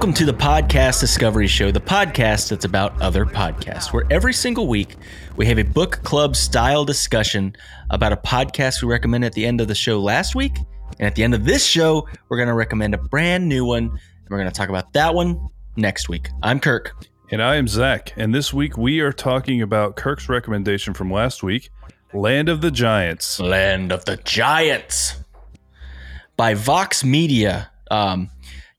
Welcome to the Podcast Discovery Show, the podcast that's about other podcasts, where every single week we have a book club style discussion about a podcast we recommended at the end of the show last week. And at the end of this show, we're going to recommend a brand new one. And we're going to talk about that one next week. I'm Kirk. And I am Zach. And this week we are talking about Kirk's recommendation from last week Land of the Giants. Land of the Giants by Vox Media. Um,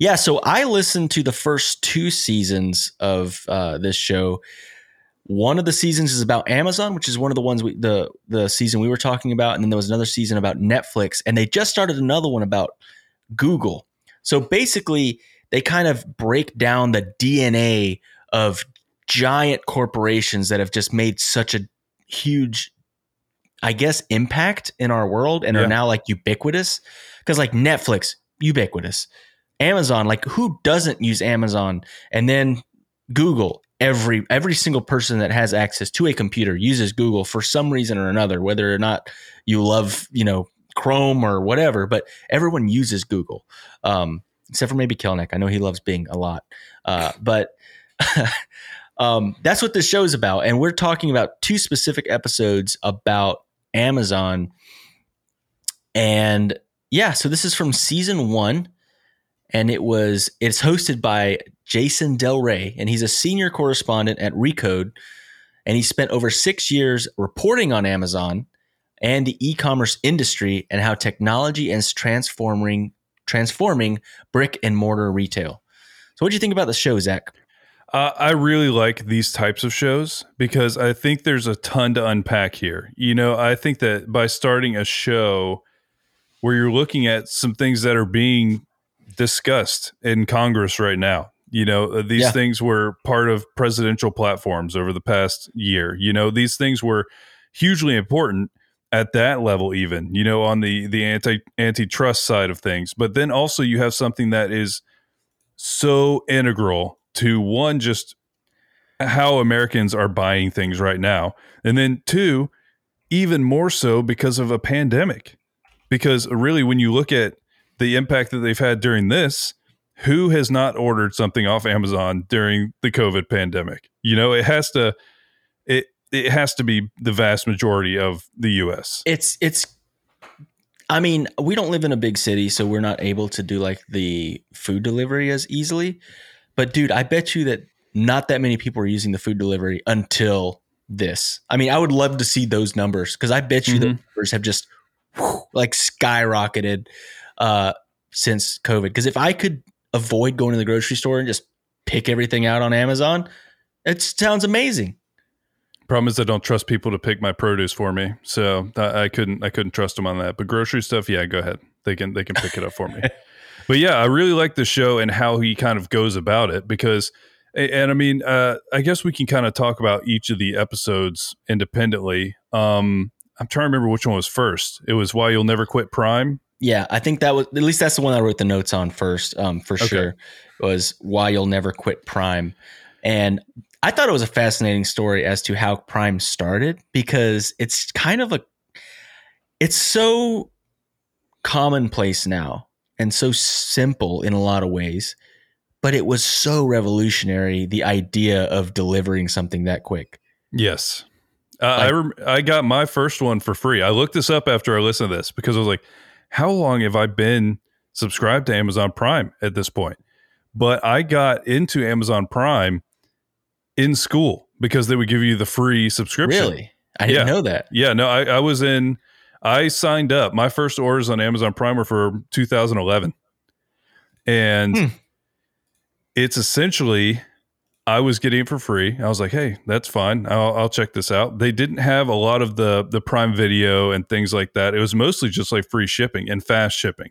yeah, so I listened to the first two seasons of uh, this show. One of the seasons is about Amazon, which is one of the ones we the the season we were talking about, and then there was another season about Netflix, and they just started another one about Google. So basically, they kind of break down the DNA of giant corporations that have just made such a huge, I guess, impact in our world and yeah. are now like ubiquitous. Because like Netflix, ubiquitous. Amazon, like who doesn't use Amazon? And then Google, every every single person that has access to a computer uses Google for some reason or another, whether or not you love, you know, Chrome or whatever, but everyone uses Google. Um, except for maybe Kelnick. I know he loves Bing a lot. Uh, but um, that's what this show is about. And we're talking about two specific episodes about Amazon. And yeah, so this is from season one and it was it's hosted by Jason Del Rey, and he's a senior correspondent at Recode, and he spent over six years reporting on Amazon and the e-commerce industry and how technology is transforming transforming brick and mortar retail. So, what do you think about the show, Zach? Uh, I really like these types of shows because I think there's a ton to unpack here. You know, I think that by starting a show where you're looking at some things that are being discussed in Congress right now. You know, uh, these yeah. things were part of presidential platforms over the past year. You know, these things were hugely important at that level even you know on the the anti antitrust side of things but then also you have something that is so integral to one just how americans are buying things right now and then two even more so because of a pandemic because really when you look at the impact that they've had during this, who has not ordered something off Amazon during the COVID pandemic? You know, it has to it it has to be the vast majority of the US. It's it's I mean, we don't live in a big city, so we're not able to do like the food delivery as easily. But dude, I bet you that not that many people are using the food delivery until this. I mean, I would love to see those numbers because I bet you mm-hmm. the numbers have just whew, like skyrocketed uh, since COVID. Because if I could avoid going to the grocery store and just pick everything out on Amazon, it sounds amazing. Problem is, I don't trust people to pick my produce for me, so I, I couldn't. I couldn't trust them on that. But grocery stuff, yeah, go ahead. They can they can pick it up for me. but yeah, I really like the show and how he kind of goes about it because, and I mean, uh, I guess we can kind of talk about each of the episodes independently. Um, I'm trying to remember which one was first. It was why you'll never quit Prime. Yeah, I think that was at least that's the one I wrote the notes on first, um, for okay. sure. Was why you'll never quit Prime, and I thought it was a fascinating story as to how Prime started because it's kind of a, it's so commonplace now and so simple in a lot of ways, but it was so revolutionary the idea of delivering something that quick. Yes. Uh, like, I rem- I got my first one for free. I looked this up after I listened to this because I was like, how long have I been subscribed to Amazon Prime at this point? But I got into Amazon Prime in school because they would give you the free subscription. Really? I didn't yeah. know that. Yeah, no, I, I was in, I signed up. My first orders on Amazon Prime were for 2011. And hmm. it's essentially I was getting it for free. I was like, "Hey, that's fine. I'll, I'll, check this out." They didn't have a lot of the the Prime Video and things like that. It was mostly just like free shipping and fast shipping.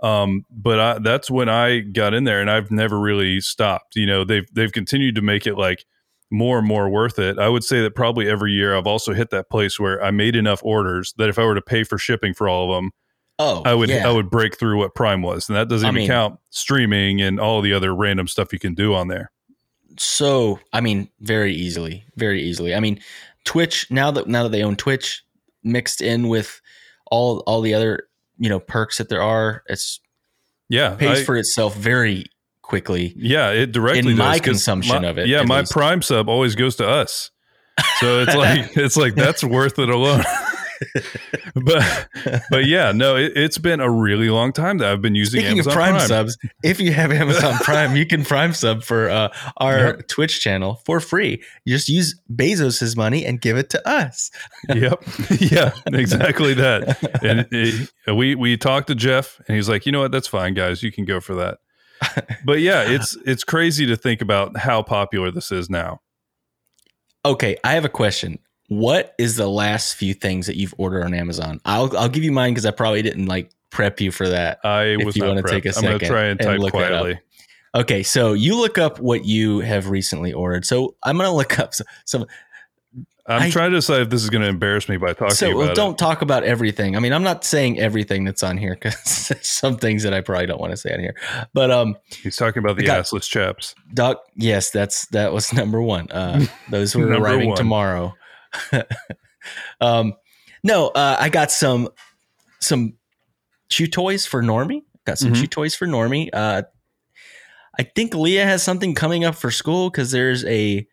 Um, but I, that's when I got in there, and I've never really stopped. You know, they've they've continued to make it like more and more worth it. I would say that probably every year I've also hit that place where I made enough orders that if I were to pay for shipping for all of them, oh, I would yeah. I would break through what Prime was, and that doesn't I even mean, count streaming and all the other random stuff you can do on there so I mean, very easily, very easily. I mean, Twitch now that now that they own Twitch, mixed in with all all the other you know perks that there are, it's yeah pays I, for itself very quickly. Yeah, it directly In does, my consumption my- of it, Yeah, my least. Prime sub always goes to us. So it's like it's like that's worth it alone. but but yeah, no, it, it's been a really long time that I've been using Speaking Amazon of Prime, Prime. subs, if you have Amazon Prime, you can Prime sub for uh, our Yep. Twitch channel for free. You just use Bezos's money and give it to us. yep, yeah, exactly that. And it- we we talked to Jeff, and he's like, you know what, that's fine, guys, you can go for that. But yeah, it's it's crazy to think about how popular this is now. Okay, I have a question. What is the last few things that you've ordered on Amazon? I'll I'll give you mine because I probably didn't like prep you for that. I If was you not wanna prepped. take a I'm going to second try and and type look quietly. Okay, so you look up what you have recently ordered. So I'm gonna look up some. some I'm I- trying to decide if this is going to embarrass me by talking so about well, it. don't talk about everything. I mean, I'm not saying everything that's on here because some things that I probably don't want to say on here. But um, He's talking about the got- assless chaps. Doc, yes, that's that was number one. Uh, those were arriving one. tomorrow. um, no, uh, I got some some chew toys for Normie. Got some Mhm. chew toys for Normie. Uh, I think Leah has something coming up for school because there's a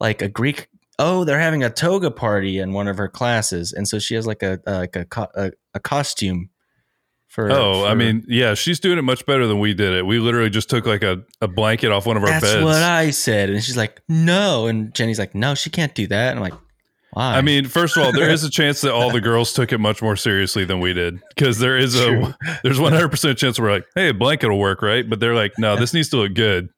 like a Greek. Oh, they're having a toga party in one of her classes, and so she has like a like a a, a costume. For Oh, I mean, yeah, she's doing it much better than we did it. We literally just took like a, a blanket off one of our that's beds. what I said, and she's like, no, and Jenny's like, no, she can't do that. And I'm like, why? I mean, first of all, there is a chance that all the girls took it much more seriously than we did because there is True. a there's 100 percent chance we're like, hey, a blanket will work, right? But they're like, no, this needs to look good.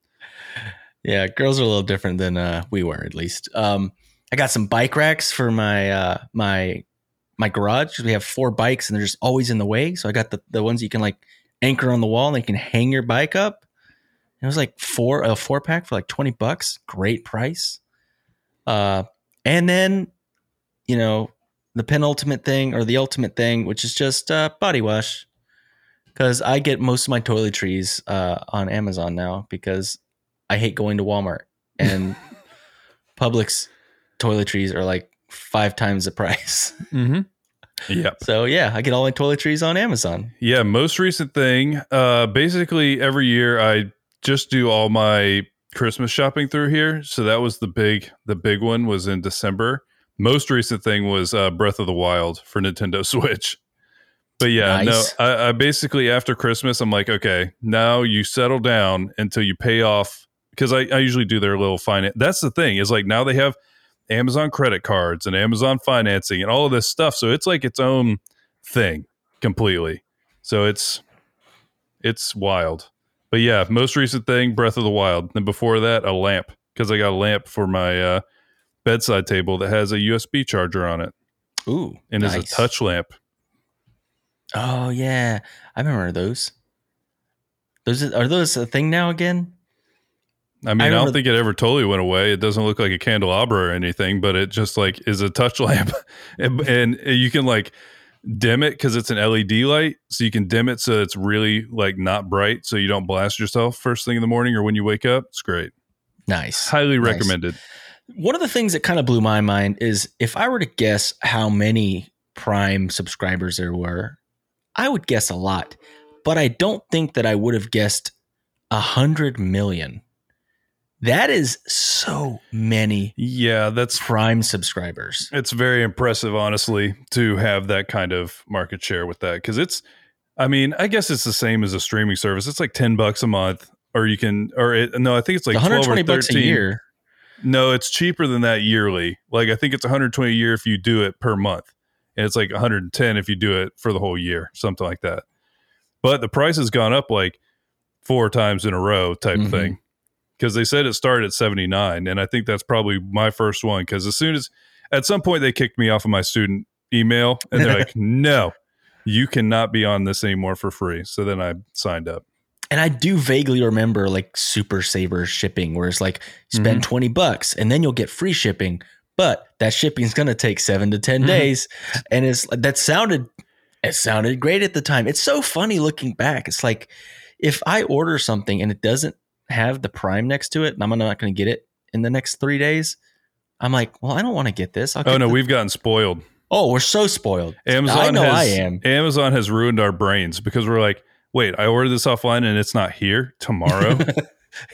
Yeah, girls are a little different than uh, we were, at least. Um, I got some bike racks for my uh, my my garage. We have four bikes, and they're just always in the way. So I got the the ones you can like anchor on the wall, and you can hang your bike up. It was like four a four pack for like twenty bucks. Great price. Uh, and then you know the penultimate thing or the ultimate thing, which is just uh, body wash. Because I get most of my toiletries uh, on Amazon now because I hate going to Walmart and Publix toiletries are like five times the price. Mm-hmm. Yeah. So yeah, I get all my toiletries on Amazon. Yeah, most recent thing. Uh, basically, every year I just do all my Christmas shopping through here. So that was the big, the big one was in December. Most recent thing was uh, Breath of the Wild for Nintendo Switch. But yeah, Nice. no, I, I basically after Christmas, I'm like, okay, now you settle down until you pay off because I, I usually do their little finance. That's the thing is like now they have Amazon credit cards and Amazon financing and all of this stuff. So it's like its own thing completely. So it's it's wild. But yeah, most recent thing, Breath of the Wild. And before that, a lamp because I got a lamp for my uh, bedside table that has a USB charger on it Ooh, and is a touch lamp. Oh yeah, I remember those. Those are those a thing now again? I mean, I I, don't think it ever totally went away. It doesn't look like a candelabra or anything, but it just like is a touch lamp, and, and you can like dim it because it's an LED light, so you can dim it so it's really like not bright, so you don't blast yourself first thing in the morning or when you wake up. It's great. Nice. Highly Nice. One of the things that kind of blew my mind is if I were to guess how many Prime subscribers there were, I would guess a lot, but I don't think that I would have guessed a hundred million. That is so many Yeah, that's Prime subscribers. it's very impressive, honestly, to have that kind of market share with that because it's. I mean, I guess it's the same as a streaming service. It's like ten bucks a month, or you can, or it, no, I think it's like It's twelve or 120 bucks a year. No, it's cheaper than that yearly. Like I think it's 120 a year if you do it per month, and it's like 110 if you do it for the whole year, something like that. But the price has gone up like four times in a row, type Mhm. thing. Because they said it started at 79, and I think that's probably my first one. Because as soon as at some point they kicked me off of my student email, and they're like, "No, you cannot be on this anymore for free." So then I signed up. And I do vaguely remember like Super Saver shipping, where it's like spend Mm-hmm. 20 bucks and then you'll get free shipping. But that shipping is going to take seven to 10 Mhm. days. And it's that sounded, it sounded great at the time. It's so funny looking back. It's like if I order something and it doesn't have the prime next to it and I'm not going to get it in the next three days, I'm like, well, I don't want to get this. I'll Oh get no, the- we've gotten spoiled. oh, we're so spoiled. Amazon I know has, I am. Amazon has ruined our brains because we're like, wait, I ordered this offline and it's not here tomorrow.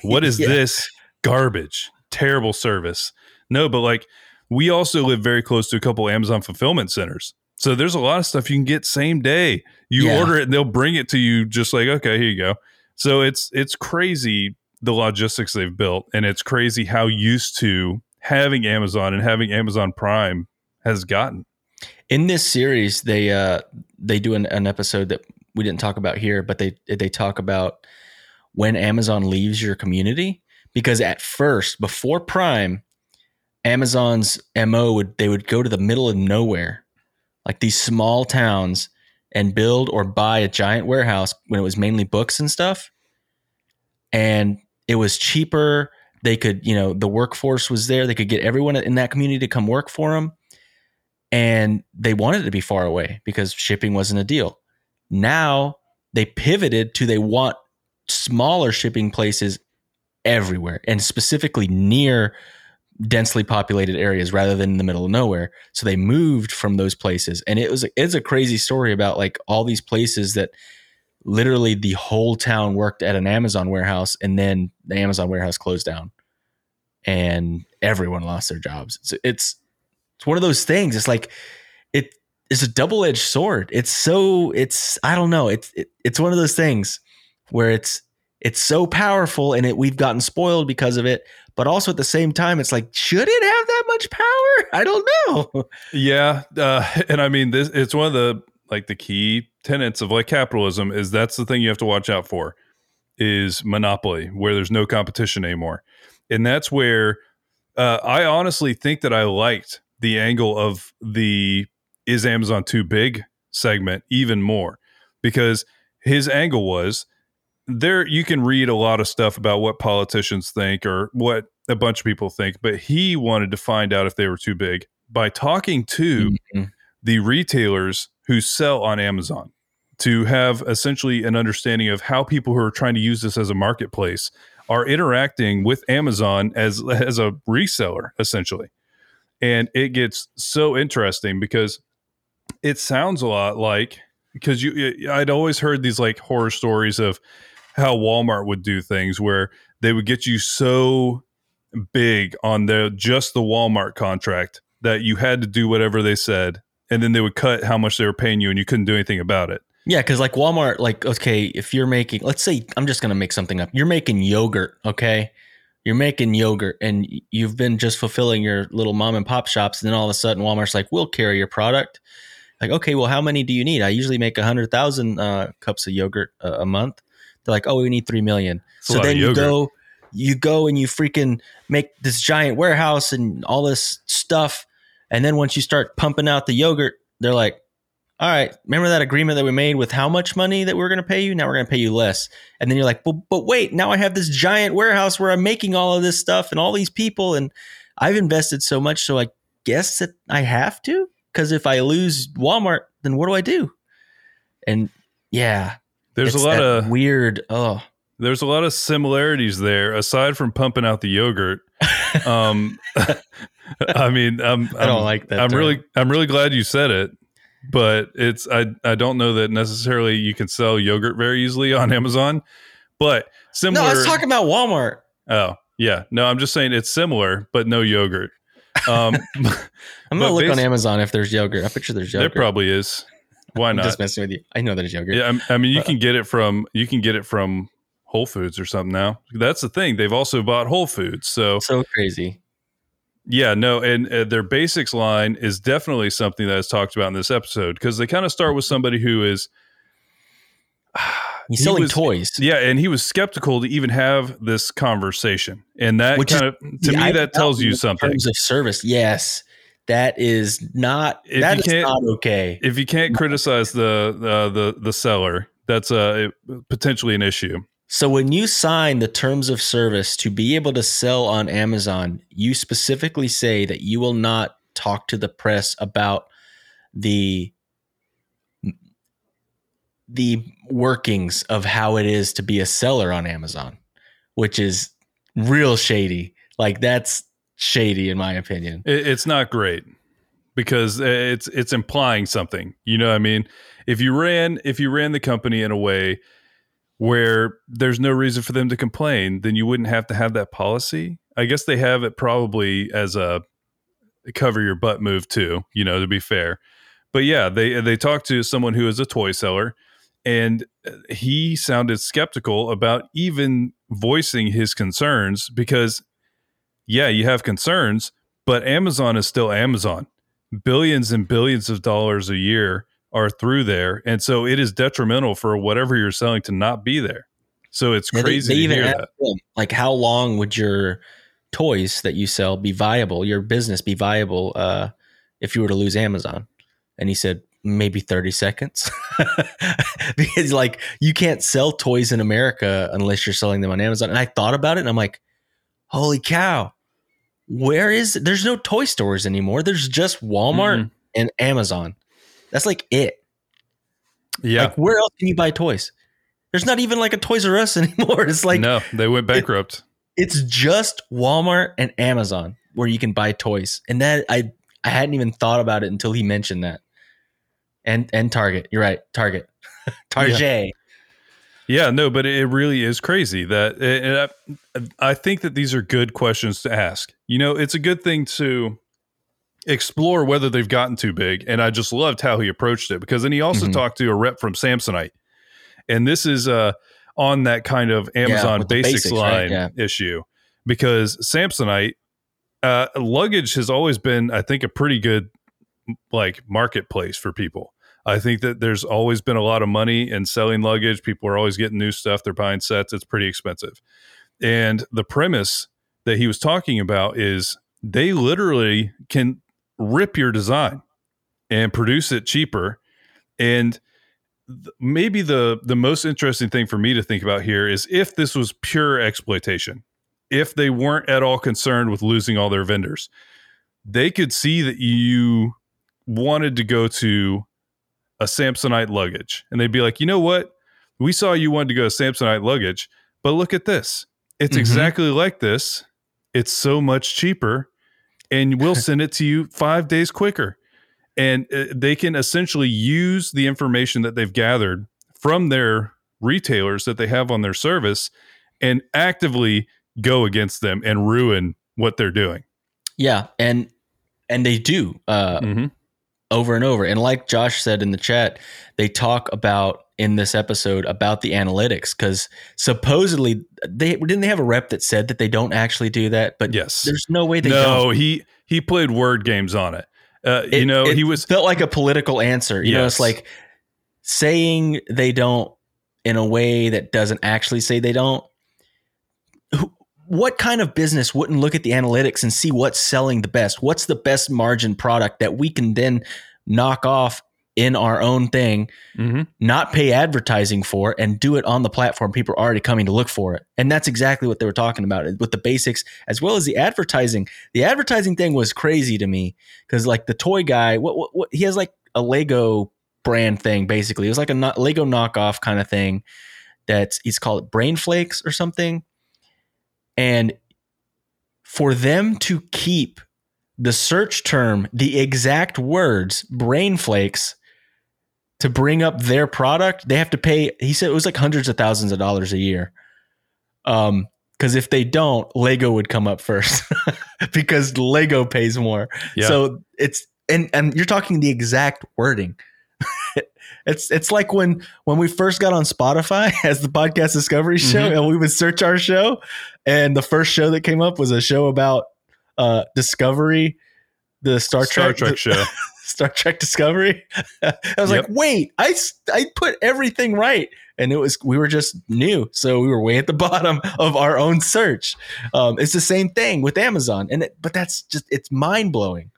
What is Yeah. this garbage? Terrible service. No, but like we also live very close to a couple Amazon fulfillment centers. So there's a lot of stuff you can get same day. You Yeah. order it and they'll bring it to you just like, okay, here you go. So it's it's crazy the logistics they've built and it's crazy how used to having Amazon and having Amazon Prime has gotten. in this series they uh they do an, an episode that we didn't talk about here but they they talk about when amazon leaves your community because at first before prime amazon's mo would they would go to the middle of nowhere like these small towns and build or buy a giant warehouse when it was mainly books and stuff. And it was cheaper. They could you know the workforce was there. They could get everyone in that community to come work for them and they wanted to be far away because shipping wasn't a deal. Now they pivoted to they want smaller shipping places everywhere and specifically near densely populated areas rather than in the middle of nowhere. So they moved from those places and it was it's a crazy story about like all these places that literally the whole town worked at an Amazon warehouse and then the Amazon warehouse closed down and everyone lost their jobs. It's it's it's one of those things. It's like it is a double edged sword. It's so it's I don't know. It's it, it's one of those things where it's it's so powerful and it we've gotten spoiled because of it. But also at the same time, it's like should it have that much power? I don't know. Yeah, uh, and I mean this. It's one of the like the key tenets of like capitalism is that's the thing you have to watch out for is monopoly where there's no competition anymore, and that's where uh, I honestly think that I liked the angle of the is Amazon too big segment even more because his angle was there you can read a lot of stuff about what politicians think or what a bunch of people think but he wanted to find out if they were too big by talking to Mhm. the retailers who sell on Amazon to have essentially an understanding of how people who are trying to use this as a marketplace are interacting with Amazon as as a reseller essentially. And it gets so interesting because it sounds a lot like because you I'd always heard these like horror stories of how Walmart would do things where they would get you so big on the just the Walmart contract that you had to do whatever they said and then they would cut how much they were paying you and you couldn't do anything about it. Yeah, because like Walmart, like okay, if you're making, let's say I'm just gonna make something up. You're making yogurt, okay? You're making yogurt, and you've been just fulfilling your little mom and pop shops, and then all of a sudden Walmart's like, "We'll carry your product." Like, okay, well, how many do you need? I usually make a hundred thousand uh, cups of yogurt a, a month. They're like, "Oh, we need three million. A So then you go, you go and you freaking make this giant warehouse and all this stuff, and then once you start pumping out the yogurt, they're like, all right, remember that agreement that we made with how much money that we are going to pay you? Now we're going to pay you less. And then you're like, but, but wait, now I have this giant warehouse where I'm making all of this stuff and all these people, and I've invested so much. So I guess that I have to, because if I lose Walmart, then what do I do? And yeah, There's a lot of weird. Oh, there's a lot of similarities there aside from pumping out the yogurt. Um I mean, I'm, I don't I'm- like that. I'm term. really I'm really glad you said it, but it's I I don't know that necessarily you can sell yogurt very easily on Amazon, but similar. no. I was talking about Walmart. oh yeah, no, I'm just saying it's similar, but no yogurt. Um, I'm gonna look on Amazon if there's yogurt. I picture there's yogurt. there probably is. Why I'm not? just messing with you. I know there's yogurt. Yeah, I'm- I mean, you Uh, can get it from you can get it from Whole Foods or something now. That's the thing. They've also bought Whole Foods, so So crazy. Yeah, no, and uh, their basics line is definitely something that is talked about in this episode because they kind of start with somebody who is, He's He selling was- toys. yeah, and he was skeptical to even have this conversation, and that Which kind of to Yeah, me I that tells you something. terms of service. Yes, that is not If that you is can't- not okay. If you can't criticize the uh, the the seller, that's uh, potentially an issue. So when you sign the terms of service to be able to sell on Amazon, you specifically say that you will not talk to the press about the the workings of how it is to be a seller on Amazon, which is real shady. Like that's shady in my opinion. It's not great because it's it's implying something. You know, what I mean, if you ran if you ran the company in a way where there's no reason for them to complain, then you wouldn't have to have that policy. I guess they have it probably as a cover your butt move too, you know, to be fair. But yeah, they they talked to someone who is a toy seller and he sounded skeptical about even voicing his concerns because yeah, you have concerns, but Amazon is still Amazon. Billions and billions of dollars a year are through there, and so it is detrimental for whatever you're selling to not be there. So it's Yeah, they- crazy they to even hear asked that. him, like, how long would your toys that you sell be viable, your business be viable uh, if you were to lose Amazon? And he said, maybe 30 seconds. because, like, you can't sell toys in America unless you're selling them on Amazon. And I thought about it and I'm like, holy cow. Where is there's no toy stores anymore? There's just Walmart Mhm. and Amazon. That's like it. Yeah, Like, where else can you buy toys? There's not even like a Toys R Us anymore. It's like no, they went bankrupt. it's just Walmart and Amazon where you can buy toys. And that I I hadn't even thought about it until he mentioned that. And and Target. You're right. Target. Target. Yeah, no, but it really is crazy that and I, I think that these are good questions to ask. You know, it's a good thing to explore whether they've gotten too big. And I just loved how he approached it because then he also Mhm. talked to a rep from Samsonite. And this is uh on that kind of Amazon the basics, basics, right? line Yeah. issue because Samsonite uh luggage has always been I think a pretty good like marketplace for people. I think that there's always been a lot of money in selling luggage. People are always getting new stuff. They're buying sets. It's pretty expensive. And the premise that he was talking about is they literally can rip your design and produce it cheaper. And th- maybe the the most interesting thing for me to think about here is if this was pure exploitation, if they weren't at all concerned with losing all their vendors, they could see that you wanted to go to a Samsonite luggage. And they'd be like, you know what? We saw you wanted to go to Samsonite luggage, but look at this. It's Mhm. exactly like this. It's so much cheaper, and we'll send it to you five days quicker. And uh, they can essentially use the information that they've gathered from their retailers that they have on their service and actively go against them and ruin what they're doing. Yeah. And and they do uh Mm-hmm. Over and over. And like Josh said in the chat, they talk about in this episode about the analytics because supposedly they didn't they have a rep that said that they don't actually do that, but Yes. there's no way they no, don't. he he played word games on it. Uh, you know, it he was felt like a political answer. You know, it's like saying they don't in a way that doesn't actually say they don't. What kind of business wouldn't look at the analytics and see what's selling the best? What's the best margin product that we can then knock off in our own thing, Mhm. not pay advertising for, and do it on the platform people are already coming to look for it? And that's exactly what they were talking about with the basics as well as the advertising. The advertising thing was crazy to me because like the toy guy, what, what, what he has like a Lego brand thing basically. It was like a Lego knockoff kind of thing. That's he's called it Brain Flakes or something. And for them to keep the search term, the exact words, brain flakes, to bring up their product, they have to pay. He said it was like hundreds of thousands of dollars a year. Um, because if they don't, Lego would come up first because Lego pays more. Yeah. So it's and and you're talking the exact wording. it's it's like when when we first got on Spotify as the podcast discovery show Mhm. and we would search our show and the first show that came up was a show about uh Discovery, the Star, Star Trek Trek show. Star Trek Discovery. I was like, Yep. wait, I put everything right, and it was we were just new, so we were way at the bottom of our own search. Um, it's the same thing with Amazon, and it, but that's just it's mind blowing.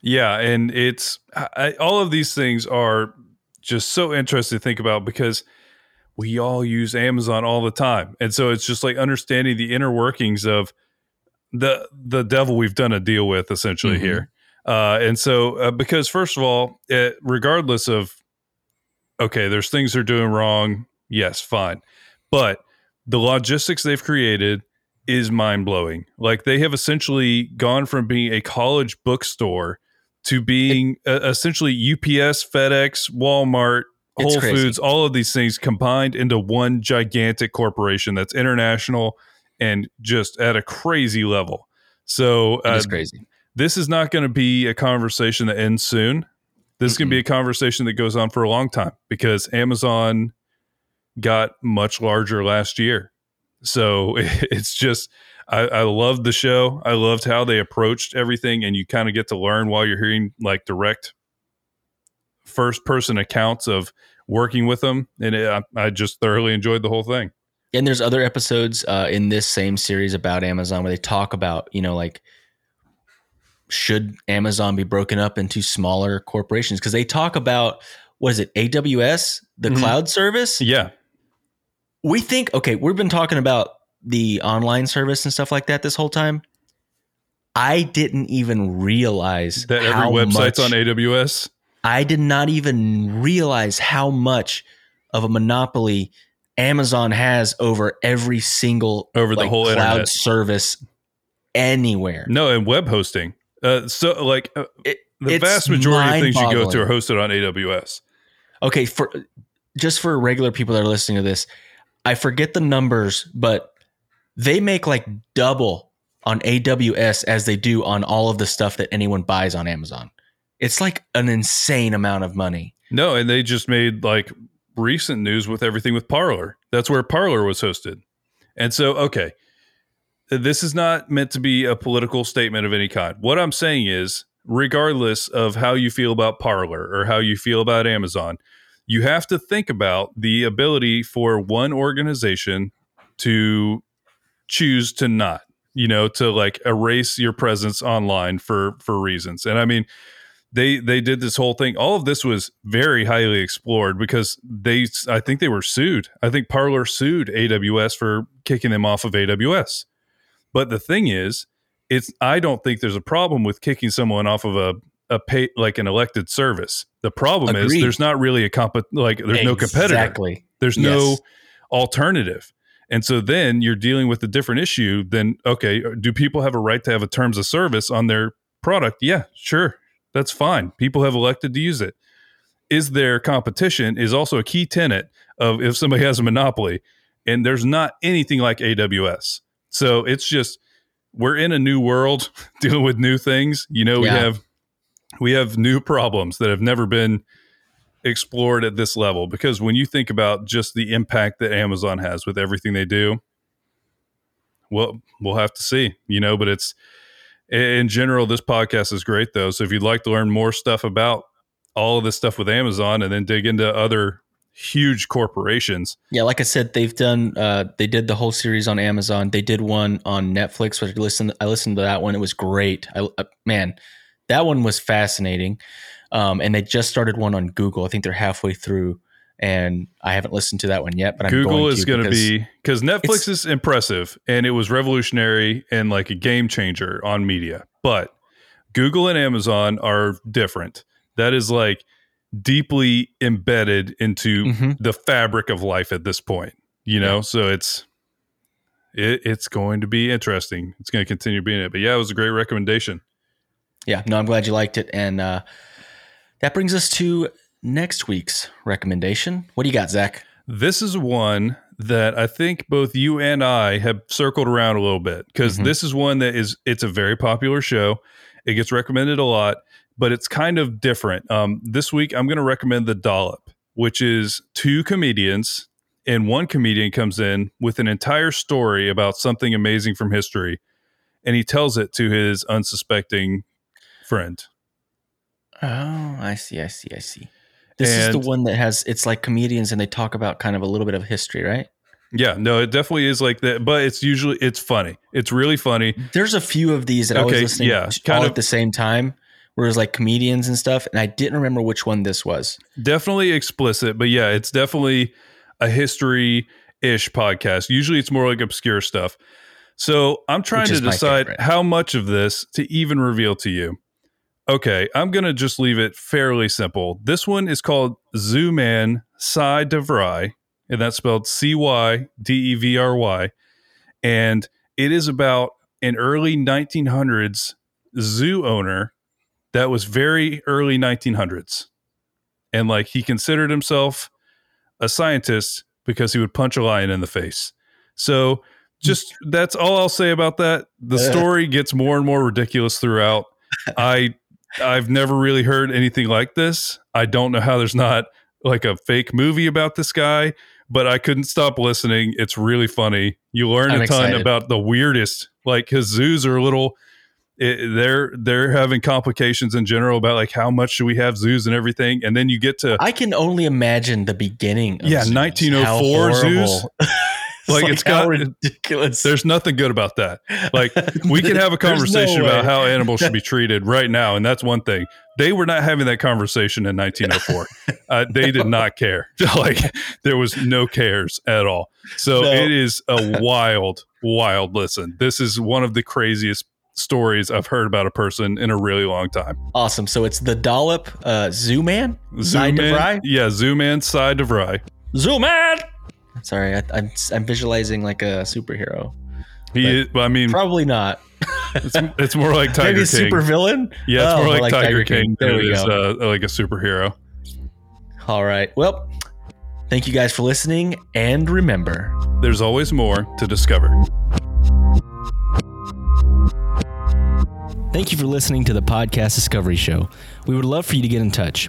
Yeah, and it's I, all of these things are just so interesting to think about because we all use Amazon all the time, and so it's just like understanding the inner workings of the the devil we've done a deal with essentially Mhm. here. Uh, and so, uh, because first of all, it, regardless of okay, there's things they're doing wrong. Yes, fine, but the logistics they've created is mind blowing. Like they have essentially gone from being a college bookstore to being uh, essentially UPS, FedEx, Walmart, Whole. Foods, all of these things combined into one gigantic corporation that's international and just at a crazy level. So uh, It's crazy. this is not going to be a conversation that ends soon. This is going to be a conversation that goes on for a long time because Amazon got much larger last year. So it's just, I, I loved the show. I loved how they approached everything, and you kind of get to learn while you're hearing like direct first person accounts of working with them. And it, I, I just thoroughly enjoyed the whole thing. And there's other episodes uh, in this same series about Amazon where they talk about, you know, like should Amazon be broken up into smaller corporations? Because they talk about what is it, AWS, the Mhm. cloud service. Yeah. We think okay, we've been talking about the online service and stuff like that this whole time. I didn't even realize That every website's much- on AWS. I did not even realize how much of a monopoly Amazon has over every single Over the like, whole cloud internet. service anywhere. No, and web hosting. Uh, so, like, uh, It- the vast majority of things you go to are hosted on AWS. Okay, for just for regular people that are listening to this, I forget the numbers, but they make like double on AWS as they do on all of the stuff that anyone buys on Amazon. It's like an insane amount of money. No, and they just made like recent news with everything with Parler. That's where Parler was hosted. And so, okay, this is not meant to be a political statement of any kind. What I'm saying is, regardless of how you feel about Parler or how you feel about Amazon, you have to think about the ability for one organization to choose to not, you know, to like erase your presence online for for reasons. And I mean, they they did this whole thing. All of this was very highly explored because they I think they were sued. I think Parler sued AWS for kicking them off of AWS. But the thing is, it's I don't think there's a problem with kicking someone off of a a pay like an elected service. The problem is there's not really a comp like there's no competitor. Exactly. There's no alternative. And so then you're dealing with a different issue than okay, uh, do people have a right to have a terms of service on their product? Yeah, sure. That's fine. People have elected to use it. Is there competition is also a key tenet of if somebody has a monopoly and there's not anything like AWS. So it's just we're in a new world dealing with new things. You know, we Yeah. have we have new problems that have never been explored at this level because when you think about just the impact that Amazon has with everything they do, well, we'll have to see, you know, but it's in general, this podcast is great though. So if you'd like to learn more stuff about all of this stuff with Amazon and then dig into other huge corporations, Yeah, like I said, they've done. Uh, they did the whole series on Amazon. They did one on Netflix. Which I listened. I listened to that one. It was great. I, uh, man, that one was fascinating. Um, and they just started one on Google. I think they're halfway through, and I haven't listened to that one yet. But I'm Google going is going to be because Netflix is impressive and it was revolutionary and like a game changer on media. But Google and Amazon are different. That is like deeply embedded into Mhm. the fabric of life at this point. You know, so it's it, it's going to be interesting. It's going to continue being it. But yeah, it was a great recommendation. Yeah, no, I'm glad you liked it. And uh, that brings us to next week's recommendation. What do you got, Zach? This is one that I think both you and I have circled around a little bit because Mhm. this is one that is it's a very popular show. It gets recommended a lot, but it's kind of different. Um, this week I'm going to recommend The Dollop, which is two comedians, and one comedian comes in with an entire story about something amazing from history, and he tells it to his unsuspecting friend. Oh, I see. I see. I see. This is the one that has. It's like comedians, and they talk about kind of a little bit of history, right? Yeah, no, it definitely is like that, but it's usually it's funny. It's really funny. There's a few of these that I was Okay, listening yeah, to kind all of- at the same time, where it was like comedians and stuff, and I didn't remember which one this was. definitely explicit, but yeah, it's definitely a history ish podcast. Usually it's more like obscure stuff. So I'm trying to decide how much of this to even reveal to you. Okay, I'm going to just leave it fairly simple. This one is called Zooman Cy DeVry, and that's spelled C Y D E V R Y. And it is about an early 1900s zoo owner that was very early 1900s and like he considered himself a scientist because he would punch a lion in the face. So just that's all I'll say about that. The story gets more and more ridiculous throughout. I I've never really heard anything like this. I don't know how there's not like a fake movie about this guy, but I couldn't stop listening. It's really funny. You learn I'm a ton excited. about the weirdest. Like his zoos are a little. It, they're they're having complications in general about like how much should we have zoos and everything, and then you get to I can only imagine the beginning. Of Yeah, 1904 How oh zoos. It's Like, it's got- ridiculous. there's nothing good about that. Like we can have a There's no conversation about how animals should be treated right now, and that's one thing. They were not having that conversation in 1904. uh, they did not care. like there was no cares at all. So No. it is a wild, wild listen. This is one of the craziest stories I've heard about a person in a really long time. awesome. So it's the dollop uh, Zoo Man. Side to Man, Fry? yeah, Zoo Man side to Fry. Zoo Man. Sorry, I, I'm I'm visualizing like a superhero. He, I mean, Probably not. it's, it's more like Tiger Maybe King. super villain. Yeah, it's Oh, more like, Tiger, King, There than we it is go. uh, like a superhero. All right. Well, thank you guys for listening, and remember. There's always more to discover. Thank you for listening to the Podcast Discovery Show. We would love for you to get in touch.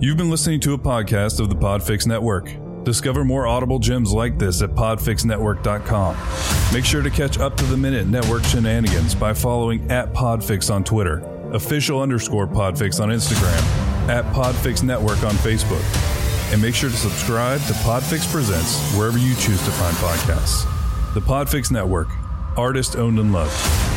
You've been listening to a podcast of the Podfix Network. Discover more audible gems like this at podfixnetwork.com. Make sure to catch up to the minute network shenanigans by following at Podfix on Twitter, official underscore Podfix on Instagram, at Podfix Network on Facebook. And make sure to subscribe to Podfix Presents wherever you choose to find podcasts. The Podfix Network, artist owned and loved.